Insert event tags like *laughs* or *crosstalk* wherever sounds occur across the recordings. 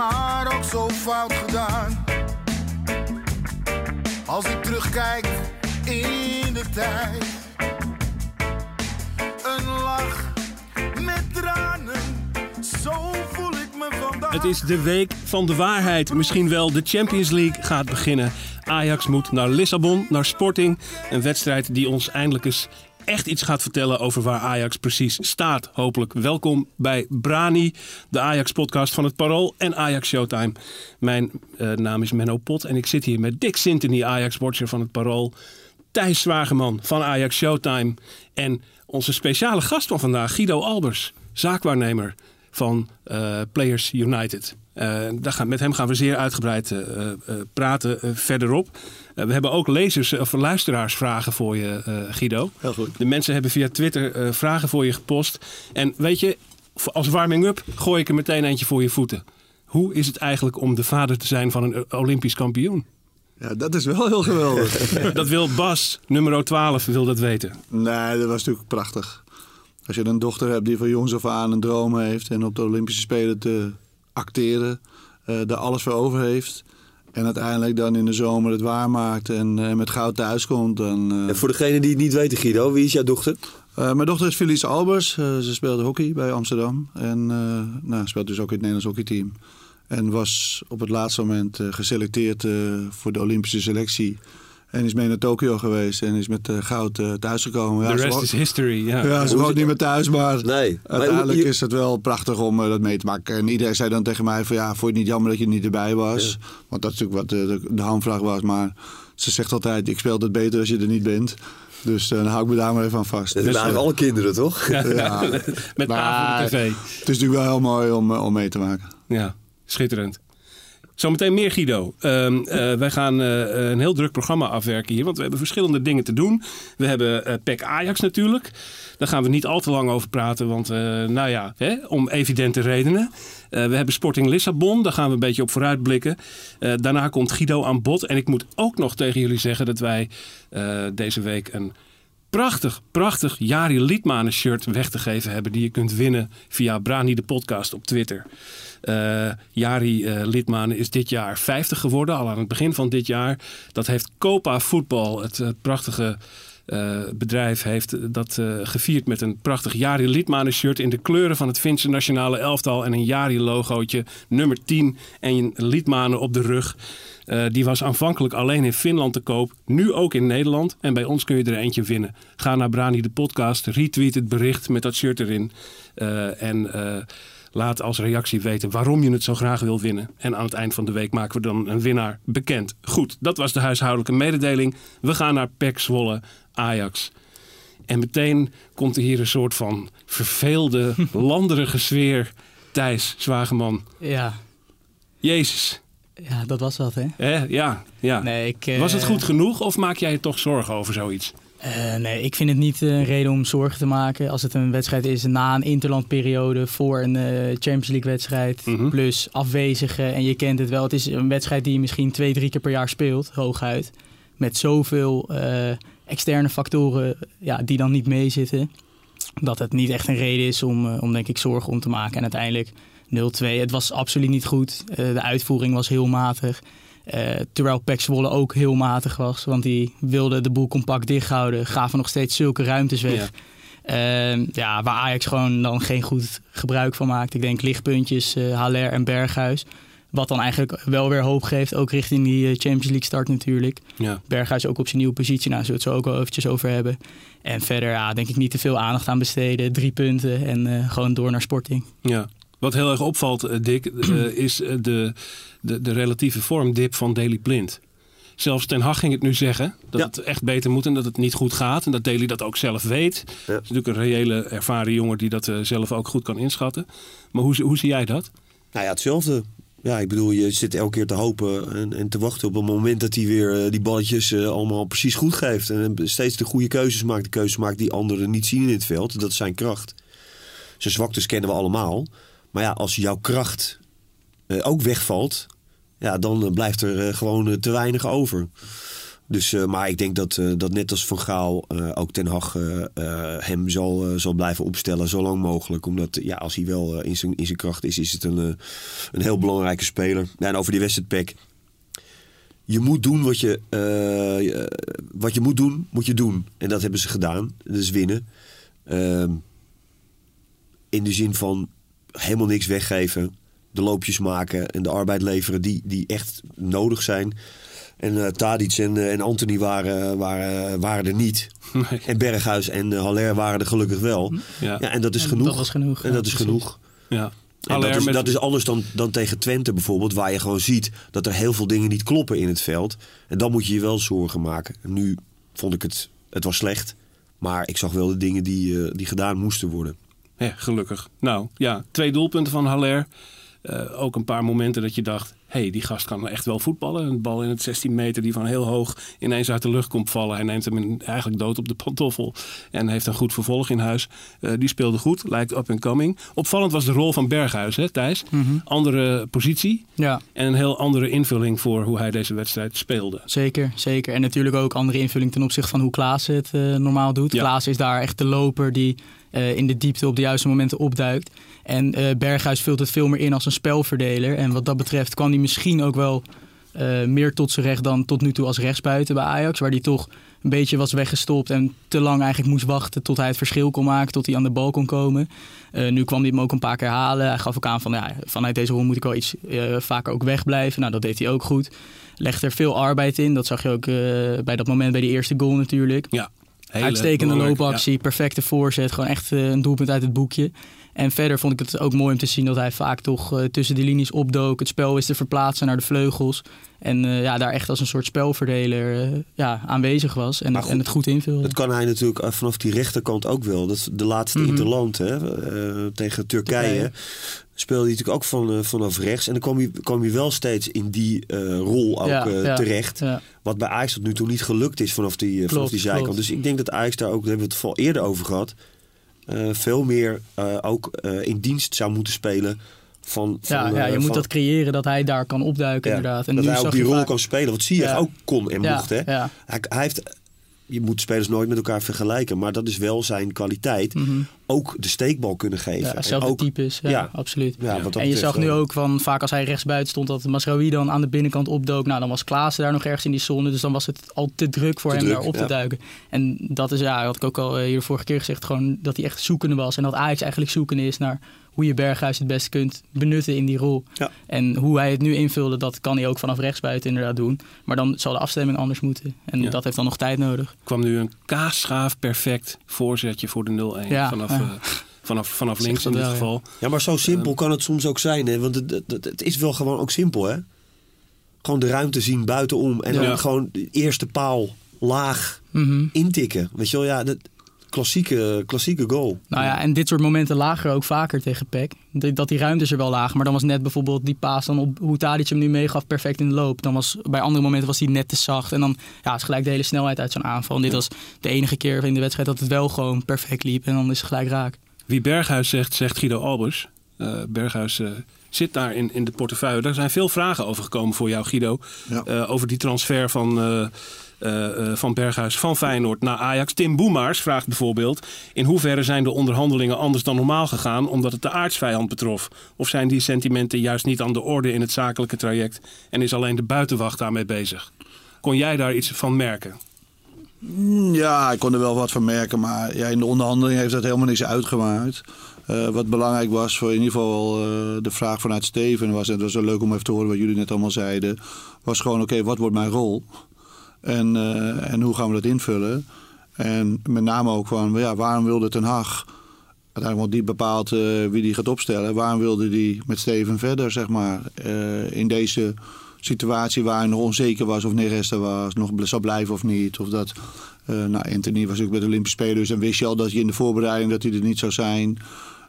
Maar ook zo fout gedaan. Als ik terugkijk in de tijd, een lach met tranen, zo voel ik me vandaag. Het is de week van de waarheid. Misschien wel de Champions League gaat beginnen. Ajax moet naar Lissabon, naar Sporting. Een wedstrijd die ons eindelijk eens echt iets gaat vertellen over waar Ajax precies staat. Hopelijk welkom bij Brani, de Ajax-podcast van het Parool en Ajax Showtime. Mijn eh, naam is Menno Pot en ik zit hier met Dick Sintony, Ajax-watcher van het Parool. Thijs Zwageman van Ajax Showtime. En onze speciale gast van vandaag, Guido Albers, zaakwaarnemer van eh, Players United. Eh, daar gaan, met hem gaan we zeer uitgebreid eh, praten verderop. We hebben ook lezers of luisteraarsvragen voor je, Guido. Heel goed. De mensen hebben via Twitter vragen voor je gepost. En weet je, als warming-up gooi ik er meteen eentje voor je voeten. Hoe is het eigenlijk om de vader te zijn van een Olympisch kampioen? Ja, dat is wel heel geweldig. *laughs* Dat wil Bas, nummer 12, wil dat weten. nee, dat was natuurlijk prachtig. Als je een dochter hebt die van jongs af aan een droom heeft... en op de Olympische Spelen te acteren, eh daar alles voor over heeft... en uiteindelijk dan in de zomer het waarmaakt en eh, met goud thuiskomt... Dan, eh, En voor degene die het niet weten, Guido, wie is jouw dochter? mijn dochter is Felice Albers. Ze speelde hockey bij Amsterdam. En nou, speelt dus ook in het Nederlands hockeyteam. En was op het laatste moment geselecteerd voor de Olympische selectie... En is mee naar Tokio geweest en is met eh, goud eh, thuisgekomen. The ze rest is history. Ja. Ja, ze woont niet meer thuis, maar Nee. Uiteindelijk is het wel prachtig om eh, dat mee te maken. En iedereen zei dan tegen mij van ja, vond je het niet jammer dat je niet erbij was? Want dat is natuurlijk wat de, de, de hamvraag was. Maar ze zegt altijd, ik speel het beter als je er niet bent. Dus eh, dan hou ik me daar maar even aan vast. Dat Dus, waren alle kinderen, toch? ja, *laughs* Met Maar- avond tv. het is natuurlijk wel heel mooi om, om mee te maken. Ja, schitterend. Zometeen meer Guido. Ehm, eh, wij gaan eh, een heel druk programma afwerken hier, want we hebben verschillende dingen te doen. We hebben eh PEC Ajax natuurlijk. Daar gaan we niet al te lang over praten, want nou ja, hè, om evidente redenen. We hebben Sporting Lissabon, daar gaan we een beetje op vooruitblikken. Daarna komt Guido aan bod. En ik moet ook nog tegen jullie zeggen dat wij deze week een prachtig, prachtig Jari Liedmanen shirt weg te geven hebben. Die je kunt winnen via Brani de podcast op Twitter. Eh, Jari Lidmanen is dit jaar 50 geworden, al aan het begin van dit jaar. Dat heeft Copa Voetbal, het prachtige bedrijf, heeft dat eh, gevierd met een prachtig Jari Lidmanen shirt in de kleuren van het Finse nationale elftal en een Jari logootje, nummer 10 en een Lidmanen op de rug. Eh, die was aanvankelijk alleen in Finland te koop, nu ook in Nederland. En bij ons kun je er eentje winnen. Ga naar Brani de podcast, retweet het bericht met dat shirt erin. Eh, en eh, laat als reactie weten waarom je het zo graag wil winnen. En aan het eind van de week maken we dan een winnaar bekend. Goed, dat was de huishoudelijke mededeling. We gaan naar PEC Zwolle, Ajax. En meteen komt er hier een soort van verveelde, *laughs* landerige sfeer. Thijs, Zwageman. Ja, Jezus. ja, dat was wat, hè? Hè? Ja, ja. Nee, ik, eh, Was het goed genoeg of maak jij je toch zorgen over zoiets? eh, nee, ik vind het niet een reden om zorgen te maken. Als het een wedstrijd is na een interlandperiode voor een eh, Champions League wedstrijd. Mhm. Plus afwezigen. En je kent het wel. Het is een wedstrijd die je misschien twee, drie keer per jaar speelt, hooguit. Met zoveel eh, externe factoren ja, die dan niet meezitten. Dat het niet echt een reden is om, eh, om denk ik zorgen om te maken. En uiteindelijk 0-2. Het was absoluut niet goed. Eh, de uitvoering was heel matig. Terwijl Pek Zwolle ook heel matig was. Want die wilde de boel compact dichthouden. Gaven nog steeds zulke ruimtes weg. Ehm, ja, waar Ajax gewoon dan geen goed gebruik van maakt. Ik denk lichtpuntjes, Haller en Berghuis. Wat dan eigenlijk wel weer hoop geeft. Ook richting die eh, Champions League start natuurlijk. Ja. Berghuis ook op zijn nieuwe positie. Nou, zullen we het zo ook wel eventjes over hebben. En verder, ja, denk ik niet te veel aandacht aan besteden. Drie punten en eh, gewoon door naar Sporting. Ja. Wat heel erg opvalt, eh, Dick, eh, *clears throat* is de, de, de relatieve vormdip van Daley Blind. Zelfs Ten Hag ging het nu zeggen dat Ja. het echt beter moet en dat het niet goed gaat. En dat Daley dat ook zelf weet. Ja. Het is natuurlijk een reële ervaren jongen die dat zelf ook goed kan inschatten. Maar hoe, hoe zie jij dat? Nou ja, hetzelfde. Ja, ik bedoel, je zit elke keer te hopen en, en te wachten op een moment dat hij weer eh, die balletjes eh, allemaal precies goed geeft. En steeds de goede keuzes maakt. De keuzes maakt die anderen niet zien in het veld. Dat is zijn kracht. Zijn zwaktes kennen we allemaal. Maar ja, als jouw kracht eh, ook wegvalt, ja, dan eh, blijft er eh, gewoon eh, te weinig over. Dus, eh, maar ik denk dat, eh, dat net als Van Gaal eh, ook Ten Hag hem zal, zal blijven opstellen zo lang mogelijk. Omdat ja, als hij wel in, zijn, in zijn kracht is, is het een, een heel belangrijke speler. Ja, en over die wedstrijd Peck. Je moet doen wat je, je- wat je moet doen, moet je doen. En dat hebben ze gedaan. Dat is winnen. Ehm, in de zin van helemaal niks weggeven. De loopjes maken en de arbeid leveren die, die echt nodig zijn. En eh Tadic en, eh, en Anthony waren, waren, waren er niet. Nee. En Berghuis en uh, Haller waren er gelukkig wel. Ja. Ja, en dat is En genoeg. dat was genoeg, En ja, dat is genoeg. Ja. En dat, is, met- dat is anders dan, dan tegen Twente bijvoorbeeld, waar je gewoon ziet dat er heel veel dingen niet kloppen in het veld. En dan moet je je wel zorgen maken. En nu vond ik het, het was slecht, maar ik zag wel de dingen die, eh, die gedaan moesten worden. Ja, gelukkig. Nou ja, twee doelpunten van Haller. Eh, ook een paar momenten dat je dacht... hé, hey, die gast kan echt wel voetballen. Een bal in het 16 meter die van heel hoog ineens uit de lucht komt vallen. Hij neemt hem in- eigenlijk dood op de pantoffel. En heeft een goed vervolg in huis. Eh, die speelde goed, lijkt up and coming. Opvallend was de rol van Berghuis, hè Thijs? Andere positie Ja, en een heel andere invulling voor hoe hij deze wedstrijd speelde. zeker, zeker. En natuurlijk ook andere invulling ten opzichte van hoe Klaassen het eh, normaal doet. Ja. Klaassen is daar echt de loper die eh, in de diepte op de juiste momenten opduikt. En eh, Berghuis vult het veel meer in als een spelverdeler. En wat dat betreft kwam hij misschien ook wel eh, meer tot zijn recht dan tot nu toe als rechtsbuiten bij Ajax. Waar hij toch een beetje was weggestopt en te lang eigenlijk moest wachten tot hij het verschil kon maken, tot hij aan de bal kon komen. Nu kwam hij hem ook een paar keer halen. Hij gaf ook aan van ja, vanuit deze rol moet ik wel iets vaker ook wegblijven. Nou, dat deed hij ook goed. Legde er veel arbeid in. Dat zag je ook bij dat moment bij de eerste goal natuurlijk. Ja, hele Uitstekende loopactie, perfecte voorzet. Gewoon echt eh, een doelpunt uit het boekje. En verder vond ik het ook mooi om te zien dat hij vaak toch eh, tussen de linies opdook. Het spel wist te verplaatsen naar de vleugels. En eh, ja, daar echt als een soort spelverdeler eh, ja, aanwezig was. En, goed, en het goed invulde. Dat kan hij natuurlijk vanaf die rechterkant ook wel. Dat is de laatste Mhm. interland hè, eh, tegen Turkije. Turkije. Speelde hij natuurlijk ook van, vanaf rechts. En dan kwam hij, kwam hij wel steeds in die rol ook Ja, ja, terecht. ja. Wat bij Ajax tot nu toe niet gelukt is vanaf die, vanaf die zijkant. klopt. Dus ik denk dat Ajax daar ook, daar hebben we het al eerder over gehad... eh, veel meer eh, ook eh, in dienst zou moeten spelen van... van Ja, ja, je moet dat creëren dat hij daar kan opduiken ja, inderdaad. En dat nu hij ook die rol vaak- kan spelen. Wat zie je Ja. ook kon en mocht. Hè? Hij, hij heeft, je moet spelers nooit met elkaar vergelijken. Maar dat is wel zijn kwaliteit. Mhm. Ook de steekbal kunnen geven. Ja, zelfde ook, types, ja, ja. absoluut. Ja, en je betreft zag nu ook van vaak als hij rechtsbuiten stond dat Masraoui dan aan de binnenkant opdook. Nou, dan was Klaassen daar nog ergens in die zone. Dus dan was het al te druk voor Te hem druk, daar op te duiken. En dat is, ja, had ik ook al eh, hier de vorige keer gezegd, gewoon dat hij echt zoekende was. En dat Ajax eigenlijk zoekende is naar hoe je Berghuis het beste kunt benutten in die rol. Ja. En hoe hij het nu invulde, dat kan hij ook vanaf rechtsbuiten inderdaad doen. Maar dan zal de afstemming anders moeten. En Ja. dat heeft dan nog tijd nodig. kwam nu een kaasschaaf perfect voorzetje voor de 0-1. Ja, vanaf, ja. eh, vanaf, vanaf links in dit wel, geval. Ja, maar zo simpel kan het soms ook zijn. Hè? Want het, het, het is wel gewoon ook simpel. Hè? Gewoon de ruimte zien buitenom. En Ja. dan gewoon de eerste paal laag Mhm. intikken. Weet je wel, ja, dat klassieke, klassieke goal. Nou ja, en dit soort momenten lagen er ook vaker tegen PEC. D- Dat die ruimtes er wel lagen. Maar dan was net bijvoorbeeld die paas dan op hoe Tadic hem nu meegaf perfect in de loop. Dan was bij andere momenten was hij net te zacht. En dan ja, is gelijk de hele snelheid uit zo'n aanval. En dit was de enige keer in de wedstrijd dat het wel gewoon perfect liep. En dan is het gelijk raak. Wie Berghuis zegt, zegt Guido Albers. Eh, Berghuis eh, zit daar in, in de portefeuille. Daar zijn veel vragen over gekomen voor jou, Guido. Ja. Eh, over die transfer van, van Berghuis van Feyenoord naar Ajax. Tim Boemaars vraagt bijvoorbeeld... in hoeverre zijn de onderhandelingen anders dan normaal gegaan... omdat het de aardsvijand betrof? Of zijn die sentimenten juist niet aan de orde in het zakelijke traject... en is alleen de buitenwacht daarmee bezig? Kon jij daar iets van merken? Mm, Ja, ik kon er wel wat van merken, maar ja, in de onderhandeling heeft dat helemaal niks uitgemaakt. Eh, wat belangrijk was voor in ieder geval eh, de vraag vanuit Steven was, en dat was leuk om even te horen wat jullie net allemaal zeiden, was gewoon oké, wat wordt mijn rol? En, eh, en hoe gaan we dat invullen? En met name ook van, ja, waarom wilde Ten Hag uiteindelijk wordt die bepaald eh, wie die gaat opstellen. Waarom wilde die met Steven verder, zeg maar, eh, in deze situatie waar hij nog onzeker was of Neres er was, nog zou blijven of niet. Of dat, eh, nou, Anthony was ook bij de Olympische Spelers en wist je al dat je in de voorbereiding dat hij er niet zou zijn.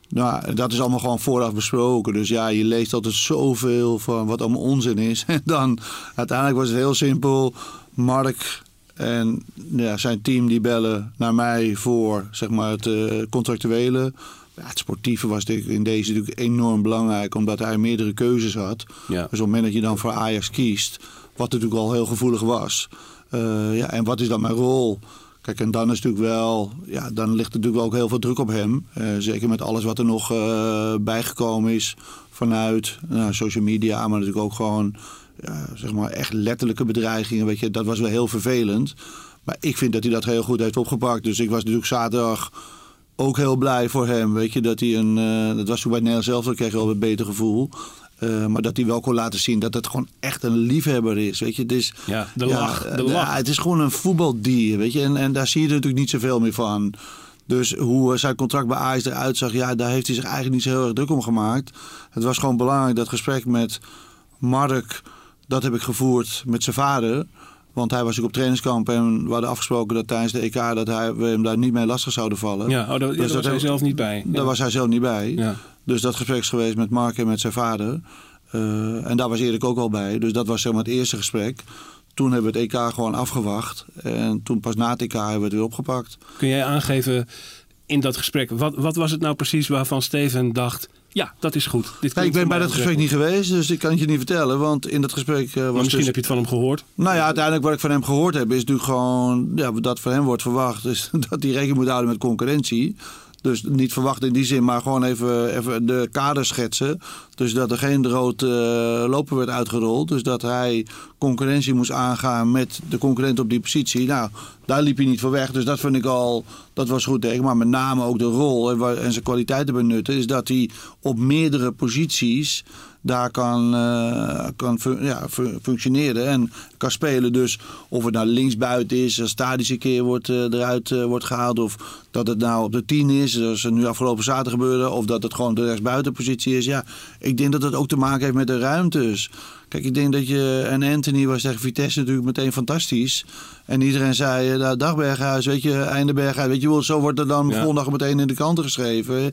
Nou, dat is allemaal gewoon vooraf besproken. Dus ja, je leest altijd zoveel van wat allemaal onzin is. *laughs* En dan, uiteindelijk was het heel simpel. Mark en ja, zijn team die bellen naar mij voor zeg maar, het uh, contractuele. Ja, het sportieve was in deze natuurlijk enorm belangrijk, omdat hij meerdere keuzes had. Ja. Dus op het moment dat je dan voor Ajax kiest, wat natuurlijk al heel gevoelig was. Uh, ja, en wat is dan mijn rol? Kijk, en dan is natuurlijk wel, ja, dan ligt er natuurlijk wel ook heel veel druk op hem. Uh, zeker met alles wat er nog bijgekomen is vanuit nou, social media, maar natuurlijk ook gewoon, ja, zeg maar, echt letterlijke bedreigingen. Weet je, dat was wel heel vervelend. Maar ik vind dat hij dat heel goed heeft opgepakt. Dus ik was natuurlijk zaterdag ook heel blij voor hem. Weet je, dat hij een, uh, dat was toen bij het Nederlands zelf, dan kreeg je wel een beter gevoel. Uh, maar dat hij wel kon laten zien dat het gewoon echt een liefhebber is. Weet je, het is, ja, de lach. Ja, de lach. Ja, het is gewoon een voetbaldier. Weet je, en, en daar zie je natuurlijk niet zoveel meer van. Dus hoe zijn contract bij Ajax eruit zag, ja, daar heeft hij zich eigenlijk niet zo heel erg druk om gemaakt. Het was gewoon belangrijk dat gesprek met Mark, dat heb ik gevoerd met zijn vader. Want hij was ook op trainingskamp en we hadden afgesproken dat tijdens de EK dat hij, we hem daar niet mee lastig zouden vallen. Ja, oh, daar, dus daar was hij zelf niet bij. Daar was hij zelf niet bij. Ja. Dus dat gesprek is geweest met Mark en met zijn vader. Uh, en daar was Erik ook al bij. Dus dat was zeg maar het eerste gesprek. Toen hebben we het EK gewoon afgewacht. En toen pas na het EK hebben we het weer opgepakt. Kun jij aangeven in dat gesprek, wat, wat was het nou precies waarvan Steven dacht... Ja, dat is goed. Dit ik ben bij dat gesprek niet geweest, dus ik kan het je niet vertellen. Want in dat gesprek uh, was maar misschien dus... heb je het van hem gehoord. Nou ja, uiteindelijk wat ik van hem gehoord heb... is natuurlijk gewoon ja, dat van hem wordt verwacht... is *laughs* dat hij rekening moet houden met concurrentie. Dus niet verwacht in die zin, maar gewoon even, even de kader schetsen. Dus dat er geen rood uh, lopen werd uitgerold. Dus dat hij concurrentie moest aangaan met de concurrent op die positie. Nou, daar liep hij niet voor weg. Dus dat vind ik al, dat was goed tegen. Maar met name ook de rol en, en zijn kwaliteiten benutten. Is dat hij op meerdere posities daar kan, uh, kan fun ja, fun functioneren en kan spelen. Dus of het nou linksbuiten is, als Tadic een keer wordt, uh, eruit uh, wordt gehaald... of dat het nou op de 10 is, zoals er nu afgelopen zaterdag gebeurde... of dat het gewoon de rechtsbuitenpositie is. Ja, ik denk dat het ook te maken heeft met de ruimtes. Kijk, ik denk dat je... En Anthony was tegen Vitesse natuurlijk meteen fantastisch. En iedereen zei, nou, dag Berghuis, weet je, einde Berghuis. Weet je wel, zo wordt er dan ja. volgende dag meteen in de kranten geschreven...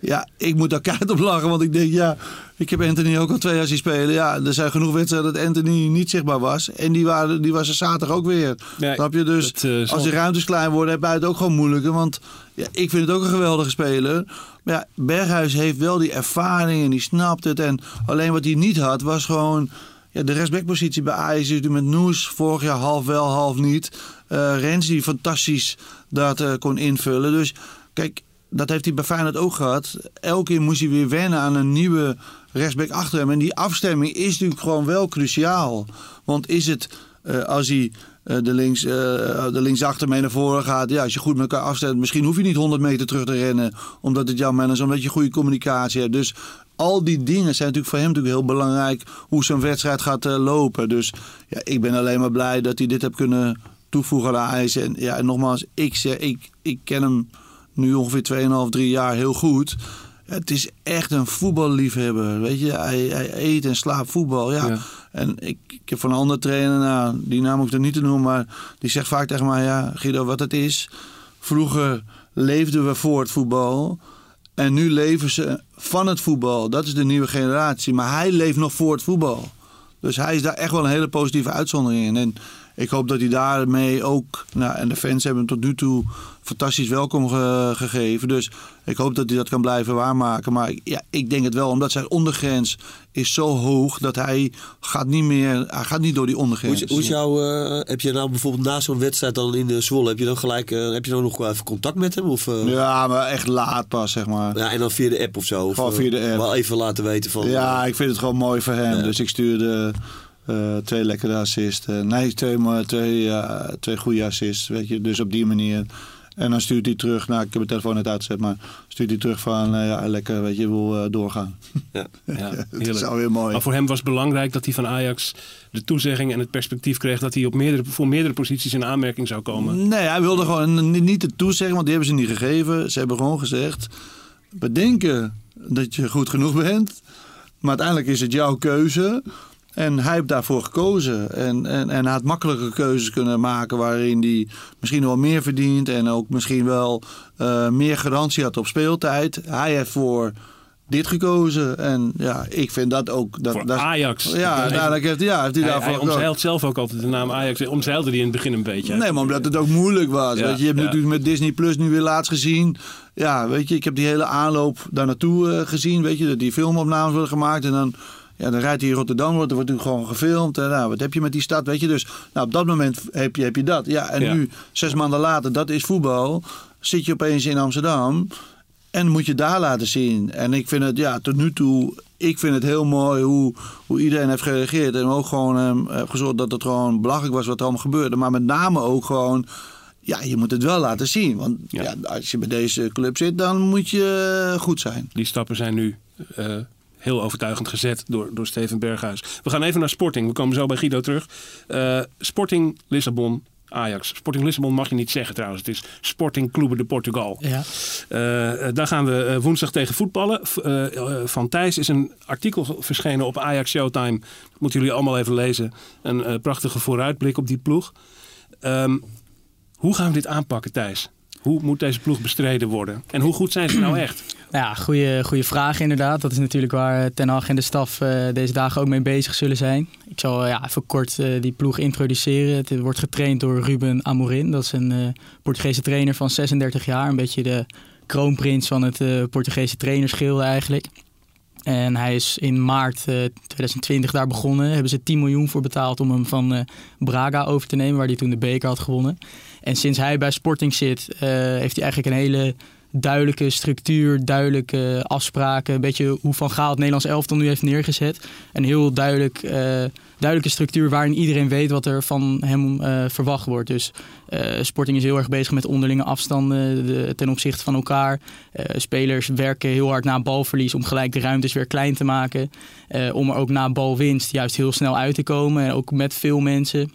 Ja, ik moet daar keihard op lachen, want ik denk, ja, ik heb Anthony ook al twee jaar zien spelen. Ja, er zijn genoeg wedstrijden dat Anthony niet zichtbaar was. En die, waren, die was er zaterdag ook weer. Snap je? Dus dat, uh, als die ruimtes klein worden, heb je het ook gewoon moeilijker. Want ja, ik vind het ook een geweldige speler. Maar ja, Berghuis heeft wel die ervaring en die snapt het. En alleen wat hij niet had, was gewoon... Ja, de rechtsbackpositie bij Ajax is met Noes vorig jaar half wel, half niet. Uh, Rens die fantastisch dat uh, kon invullen. Dus kijk, dat heeft hij bij Feyenoord ook gehad. Elke keer moest hij weer wennen aan een nieuwe rechtsback achter hem. En die afstemming is natuurlijk gewoon wel cruciaal. Want is het uh, als hij uh, de, links, uh, de linksachter mee naar voren gaat... ja, als je goed met elkaar afstemt... misschien hoef je niet 100 meter terug te rennen... omdat het jouw man is, omdat je goede communicatie hebt. Dus al die dingen zijn natuurlijk voor hem natuurlijk heel belangrijk... hoe zo'n wedstrijd gaat lopen. Dus ja, ik ben alleen maar blij dat hij dit heeft kunnen toevoegen aan Ajax. En, ja, en nogmaals, ik, zeg, ik, ik ken hem nu ongeveer 2,5, 3 jaar heel goed. Het is echt een voetballiefhebber. Weet je, hij, hij eet en slaapt voetbal. Ja. Ja. En ik, ik heb van een andere trainer, nou, die naam hoef ik er niet te noemen, maar die zegt vaak tegen mij: Ja, Guido, wat het is. Vroeger leefden we voor het voetbal. En nu leven ze van het voetbal. Dat is de nieuwe generatie. Maar hij leeft nog voor het voetbal. Dus hij is daar echt wel een hele positieve uitzondering in. En ik hoop dat hij daarmee ook... Nou, en de fans hebben hem tot nu toe fantastisch welkom ge gegeven. Dus ik hoop dat hij dat kan blijven waarmaken. Maar ja, ik denk het wel, omdat zijn ondergrens is zo hoog... dat hij gaat niet meer... Hij gaat niet door die ondergrens. Hoe is, hoe jouw, uh, heb je nou bijvoorbeeld na zo'n wedstrijd dan in de Zwolle... heb je dan gelijk uh, heb je dan nog even contact met hem? Of, uh... Ja, maar echt laat pas, zeg maar. Ja, en dan via de app of zo? Of, Gewoon via de app. Wel even laten weten van... Ja, ik vind het gewoon mooi voor hem. Ja. Dus ik stuurde... Uh, twee lekkere assisten. Nee, twee, maar twee, uh, twee goede assists. Weet je, dus op die manier. En dan stuurt hij terug. Nou, ik heb mijn telefoon net uitgezet, maar stuurt hij terug van uh, ja, lekker, weet je, wil doorgaan. Ja, *laughs* ja dat is alweer mooi. Maar voor hem was het belangrijk dat hij van Ajax de toezegging en het perspectief kreeg dat hij op meerdere, voor meerdere posities in aanmerking zou komen. Nee, hij wilde gewoon niet de toezegging, want die hebben ze niet gegeven. Ze hebben gewoon gezegd. bedenken dat je goed genoeg bent. Maar uiteindelijk is het jouw keuze. En hij heeft daarvoor gekozen. En, en, en hij had makkelijke keuzes kunnen maken waarin hij misschien wel meer verdient. En ook misschien wel uh, meer garantie had op speeltijd. Hij heeft voor dit gekozen. En ja, ik vind dat ook... Dat, Voor dat, Ajax. Ja, dadelijk heeft, ja, heeft hij, Hij, daarvoor hij omzeilt zelf ook altijd de naam Ajax. Omzeilde die in het begin een beetje. Nee, maar omdat het ook moeilijk was. Ja, weet je, je hebt ja. natuurlijk met Disney Plus nu weer laatst gezien. Ja, weet je, ik heb die hele aanloop daar naartoe eh, gezien. Weet je, dat die filmopnames worden gemaakt. En dan, ja, dan rijdt hij in Rotterdam, wordt, er wordt natuurlijk gewoon gefilmd. En nou, wat heb je met die stad, weet je. Dus nou, op dat moment heb je, heb je dat. Ja, en Ja. nu, zes maanden later, dat is voetbal. Zit je opeens in Amsterdam. En moet je daar laten zien. En ik vind het, ja, tot nu toe, ik vind het heel mooi hoe, hoe iedereen heeft gereageerd. En ook gewoon heeft gezorgd dat het gewoon belachelijk was wat er allemaal gebeurde. Maar met name ook gewoon, ja, je moet het wel laten zien. Want Ja. ja. als je bij deze club zit, dan moet je eh, goed zijn. Die stappen zijn nu eh, heel overtuigend gezet door, door Steven Berghuis. We gaan even naar Sporting. We komen zo bij Guido terug. Eh, Sporting Lissabon. Ajax. Sporting Lissabon mag je niet zeggen trouwens. Het is Sporting Clube de Portugal. Ja. Eh, eh, daar gaan we woensdag tegen voetballen. Van Thijs is een artikel verschenen op Ajax Showtime. Dat moeten jullie allemaal even lezen. Een prachtige vooruitblik op die ploeg. Ehm, hoe gaan we dit aanpakken, Thijs? Hoe moet deze ploeg bestreden worden? En hoe goed zijn ze nou echt? Ja, goede, goede vraag inderdaad. Dat is natuurlijk waar Ten Hag en de staf eh, deze dagen ook mee bezig zullen zijn. Ik zal eh, ja, even kort eh, die ploeg introduceren. Het wordt getraind door Ruben Amorim. Dat is een eh, Portugese trainer van 36 jaar. Een beetje de kroonprins van het eh, Portugese trainerschilde eigenlijk. En hij is in maart eh, 2020 daar begonnen. Hebben ze 10 miljoen voor betaald om hem van eh, Braga over te nemen, waar hij toen de beker had gewonnen. En sinds hij bij Sporting zit, eh, heeft hij eigenlijk een hele duidelijke structuur, duidelijke afspraken. Een beetje hoe Van Gaal het Nederlands elftal nu heeft neergezet. Een heel duidelijk, eh, duidelijke structuur waarin iedereen weet wat er van hem eh, verwacht wordt. Dus eh, Sporting is heel erg bezig met onderlinge afstanden de- ten opzichte van elkaar. Spelers werken heel hard na balverlies om gelijk de ruimtes weer klein te maken. Om er ook na balwinst juist heel snel uit te komen. En ook met veel mensen.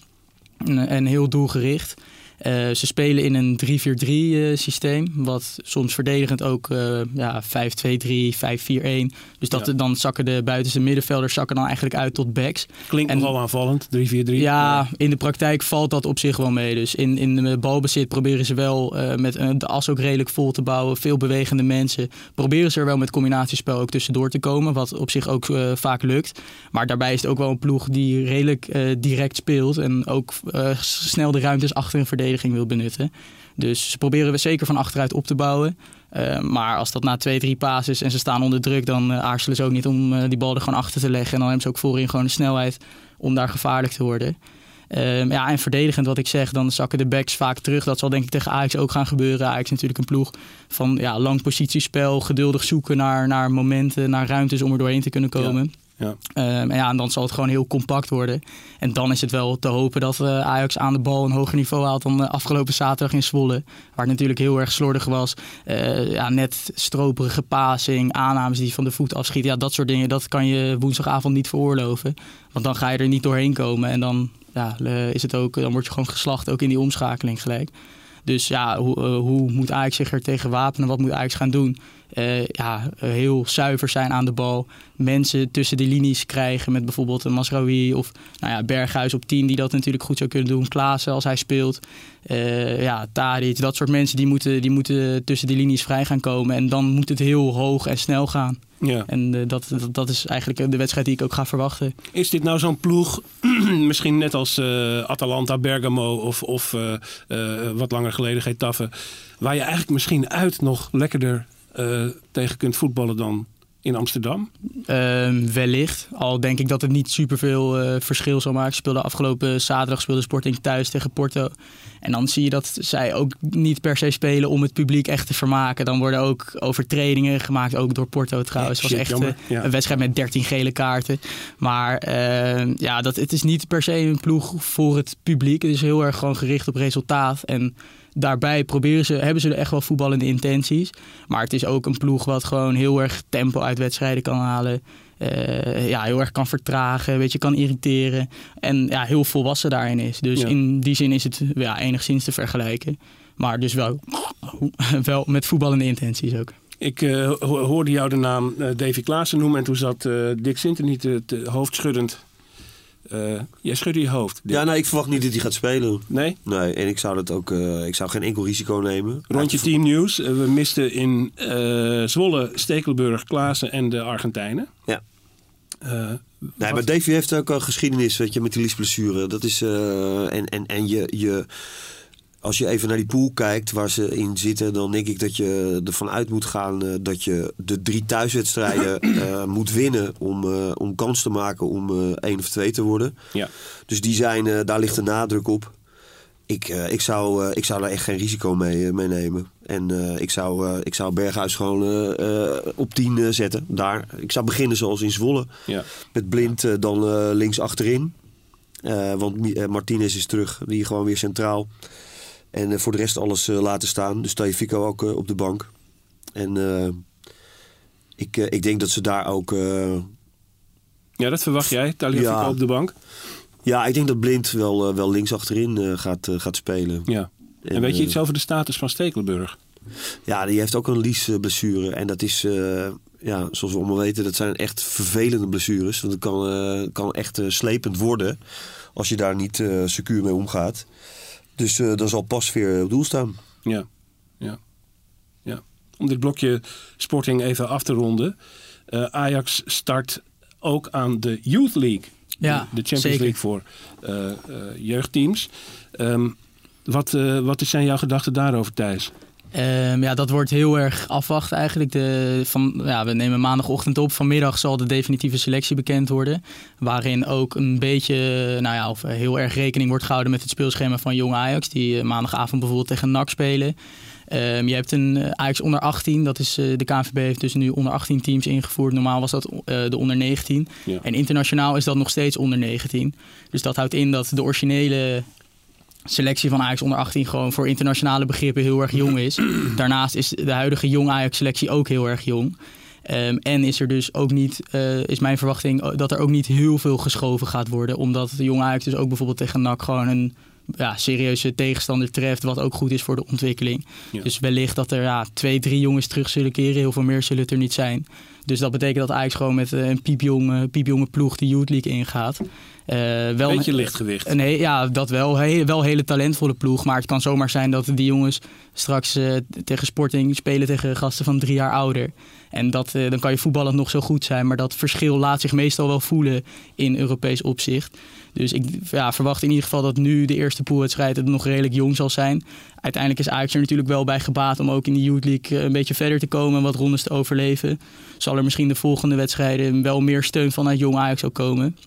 En, en heel doelgericht. Eh, ze spelen in een 3-4-3 eh, systeem. Wat soms verdedigend ook eh, ja, 5-2-3, 5-4-1. Dus dat, Ja. dan zakken de buitenste middenvelders zakken dan eigenlijk uit tot backs. Klinkt En- nogal aanvallend, 3-4-3. Ja, in de praktijk valt dat op zich wel mee. Dus in, in de balbezit proberen ze wel met de as ook redelijk vol te bouwen. Veel bewegende mensen. Proberen ze er wel met combinatiespel ook tussendoor te komen. Wat op zich ook vaak lukt. Maar daarbij is het ook wel een ploeg die redelijk eh, direct speelt. En ook s- snel de ruimtes achter een verdediging wil benutten. Dus ze proberen we zeker van achteruit op te bouwen. Eh, maar als dat na twee, drie passes en ze staan onder druk, dan eh, aarzelen ze ook niet om eh, die bal er gewoon achter te leggen. En dan hebben ze ook voorin gewoon de snelheid om daar gevaarlijk te worden. Ehm, ja, en verdedigend wat ik zeg, dan zakken de backs vaak terug. Dat zal denk ik tegen Ajax ook gaan gebeuren. Ajax is natuurlijk een ploeg van ja, lang positiespel, geduldig zoeken naar, naar momenten, naar ruimtes om er doorheen te kunnen komen. Ja. Ehm, en ja, en dan zal het gewoon heel compact worden. En dan is het wel te hopen dat eh, Ajax aan de bal een hoger niveau haalt dan eh, afgelopen zaterdag in Zwolle. Waar het natuurlijk heel erg slordig was. Eh, ja, net stroperige passing, aannames die van de voet afschieten. Ja, dat soort dingen, dat kan je woensdagavond niet veroorloven. Want dan ga je er niet doorheen komen. En dan, ja, is het ook, dan word je gewoon geslacht, ook in die omschakeling gelijk. Dus ja, hoe, hoe moet Ajax zich er tegen wapenen? Wat moet Ajax gaan doen? Eh, ja, eh, heel zuiver zijn aan de bal. Mensen tussen de linies krijgen met bijvoorbeeld een Masraoui of nou ja, Berghuis op 10 die dat natuurlijk goed zou kunnen doen. Klaassen als hij speelt. Eh ja, Tadic, dat soort mensen die moeten, die moeten tussen de linies vrij gaan komen. En dan moet het heel hoog en snel gaan. Ja. En dat, dat, dat is eigenlijk de wedstrijd die ik ook ga verwachten. Is dit nou zo'n ploeg, *clears throat* misschien net als Atalanta, Bergamo of, of wat langer geleden Getafe, waar je eigenlijk misschien uit nog lekkerder eh, tegen kunt voetballen dan in Amsterdam? Ehm, wellicht. Al denk ik dat het niet superveel eh verschil zal maken. Speelde afgelopen zaterdag speelde Sporting thuis tegen Porto. En dan zie je dat zij ook niet per se spelen om het publiek echt te vermaken. Dan worden ook overtredingen gemaakt, ook door Porto trouwens. Het was echt eh, Ja. een wedstrijd met 13 gele kaarten. Maar eh, ja, dat, het is niet per se een ploeg voor het publiek. Het is heel erg gewoon gericht op resultaat. En daarbij proberen ze, hebben ze er echt wel voetballende intenties. Maar het is ook een ploeg wat gewoon heel erg tempo uit wedstrijden kan halen. Eh, ja, heel erg kan vertragen, weet je, kan irriteren. En ja, heel volwassen daarin is. Dus Ja. in die zin is het ja, enigszins te vergelijken. Maar dus wel, *laughs* wel met voetballende intenties ook. Ik uh, hoorde jou de naam uh, Davy Klaassen noemen en toen zat Dick Sinter niet te hoofdschuddend. jij schudde je hoofd. Ja, nou, ik verwacht niet dat hij gaat spelen. Nee? Nee, en ik zou, dat ook, ik zou geen enkel risico nemen. Rondje team nieuws. we misten in Zwolle, Stekelburg, Klaassen en de Argentijnen. Ja. nee, maar Davy heeft ook al geschiedenis weet je, met die liesblessure. Dat is. en, en, en je. je als je even naar die pool kijkt waar ze in zitten, dan denk ik dat je ervan uit moet gaan uh, dat je de drie thuiswedstrijden uh, *clears throat* moet winnen om, uh, om kans te maken om één of twee te worden. Ja. Dus die zijn, daar ligt de nadruk op. Ik, ik, zou, ik zou daar echt geen risico mee, mee nemen. En ik, zou, ik zou Berghuis gewoon op 10 zetten. Daar. Ik zou beginnen zoals in Zwolle. Ja. Met Blind dan links achterin. want Martinez is terug, die gewoon weer centraal. En uh, voor de rest alles uh, laten staan. Dus Fico ook uh, op de bank. En ik, ik denk dat ze daar ook... ja, dat verwacht jij, Tagliafico ja, op de bank? Ja, ik denk dat Blind wel, wel links achterin gaat, gaat spelen. Ja. En, en weet je iets over de status van Stekelenburg? Ja, die heeft ook een liesblessure. En dat is, ja, zoals we allemaal weten, dat zijn echt vervelende blessures. Want het kan, kan echt slepend worden als je daar niet secuur mee omgaat. Dus uh, dan zal pas weer op doel staan. Ja, ja, ja. Om dit blokje sporting even af te ronden. Uh, Ajax start ook aan de Youth League. Ja, de, Champions zeker. League voor uh, jeugdteams. Um, wat, wat zijn jouw gedachten daarover, Thijs? Um, ja, dat wordt heel erg afwachten eigenlijk. De, van, ja, we nemen maandagochtend op. Vanmiddag zal de definitieve selectie bekend worden. Waarin ook een beetje, nou ja, of heel erg rekening wordt gehouden met het speelschema van Jong Ajax. Die uh, maandagavond bijvoorbeeld tegen NAC spelen. Um, je hebt een uh, Ajax onder 18. Dat is, uh, de KNVB heeft dus nu onder 18 teams ingevoerd. Normaal was dat de onder 19. Ja. En internationaal is dat nog steeds onder 19. Dus dat houdt in dat de originele selectie van Ajax onder 18 gewoon voor internationale begrippen heel erg jong is. *clears throat* Daarnaast is de huidige jong Ajax selectie ook heel erg jong. Um, en is er dus ook niet, uh, is mijn verwachting dat er ook niet heel veel geschoven gaat worden. Omdat de jong Ajax dus ook bijvoorbeeld tegen NAC gewoon een ja, serieuze tegenstander treft. Wat ook goed is voor de ontwikkeling. Ja. Dus wellicht dat er ja, twee, drie jongens terug zullen keren. Heel veel meer zullen het er niet zijn. Dus dat betekent dat Ajax gewoon met een piepjonge, piepjonge ploeg de Youth League ingaat. Uh, wel Beetje lichtgewicht. He, ja, dat wel. He, wel een hele talentvolle ploeg. Maar het kan zomaar zijn dat die jongens straks uh, tegen Sporting spelen tegen gasten van drie jaar ouder. En dat, uh, dan kan je voetballend nog zo goed zijn. Maar dat verschil laat zich meestal wel voelen in Europees opzicht. Dus ik ja, verwacht in ieder geval dat nu de eerste poolwedstrijd het nog redelijk jong zal zijn. Uiteindelijk is Ajax er natuurlijk wel bij gebaat om ook in de Youth League een beetje verder te komen en wat rondes te overleven. Zal er misschien de volgende wedstrijden wel meer steun vanuit jong Ajax ook komen.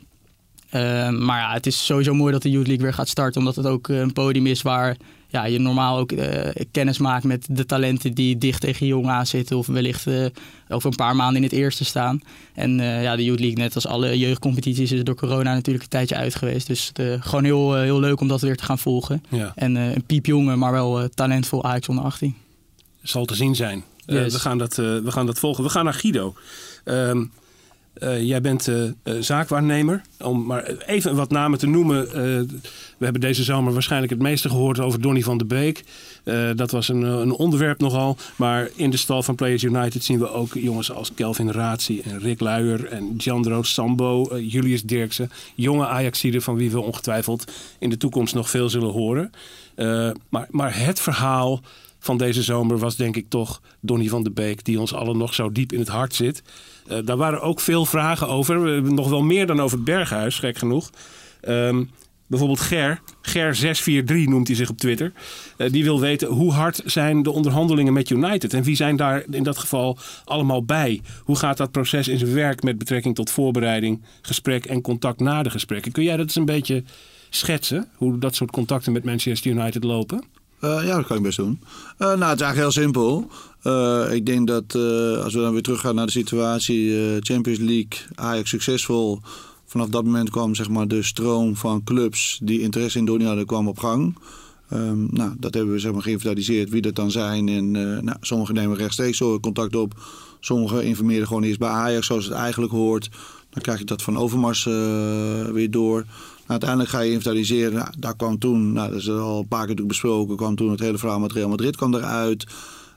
Uh, maar ja, het is sowieso mooi dat de Youth League weer gaat starten. Omdat het ook een podium is waar ja, je normaal ook uh, kennis maakt met de talenten die dicht tegen jong aan zitten. Of wellicht uh, over een paar maanden in het eerste staan. En ja, de Youth League, net als alle jeugdcompetities, is door corona natuurlijk een tijdje uit geweest. Dus gewoon heel, heel leuk om dat weer te gaan volgen. Ja. En een piepjonge, maar wel talentvol Ajax onder 18. Zal te zien zijn. Yes. we, gaan dat, we gaan dat volgen. We gaan naar Guido. Um, Uh, jij bent uh, uh, zaakwaarnemer. Om maar even wat namen te noemen. we hebben deze zomer waarschijnlijk het meeste gehoord over Donny van de Beek. dat was een, een, onderwerp nogal. Maar in de stal van Players United zien we ook jongens als Kelvin Razi en Rick Luijer en Giandro Sambo, Julius Dirksen. Jonge Ajaxiden van wie we ongetwijfeld in de toekomst nog veel zullen horen. maar, maar het verhaal van deze zomer was denk ik toch Donny van de Beek, die ons allen nog zo diep in het hart zit. Uh, daar waren ook veel vragen over. Nog wel meer dan over het Berghuis, gek genoeg. Um, bijvoorbeeld Ger, Ger643 noemt hij zich op Twitter. Uh, die wil weten hoe hard zijn de onderhandelingen met United. En wie zijn daar in dat geval allemaal bij? Hoe gaat dat proces in zijn werk met betrekking tot voorbereiding, gesprek en contact na de gesprekken? Kun jij dat eens een beetje schetsen? Hoe dat soort contacten met Manchester United lopen? Uh, ja, dat kan ik best doen. Uh, nou, het is eigenlijk heel simpel. Uh, ik denk dat als we dan weer teruggaan naar de situatie Champions League, Ajax succesvol. Vanaf dat moment kwam zeg maar, de stroom van clubs die interesse in Donny hadden, kwam op gang. Um, nou, dat hebben we zeg maar, geïnventariseerd wie dat dan zijn. En nou, sommigen nemen rechtstreeks contact op. Sommigen informeren gewoon eerst bij Ajax zoals het eigenlijk hoort. Dan krijg je dat van Overmars weer door. Nou, uiteindelijk ga je inventariseren. Nou, daar kwam toen, nou, dat is al een paar keer besproken, kwam toen het hele verhaal met Real Madrid kwam eruit.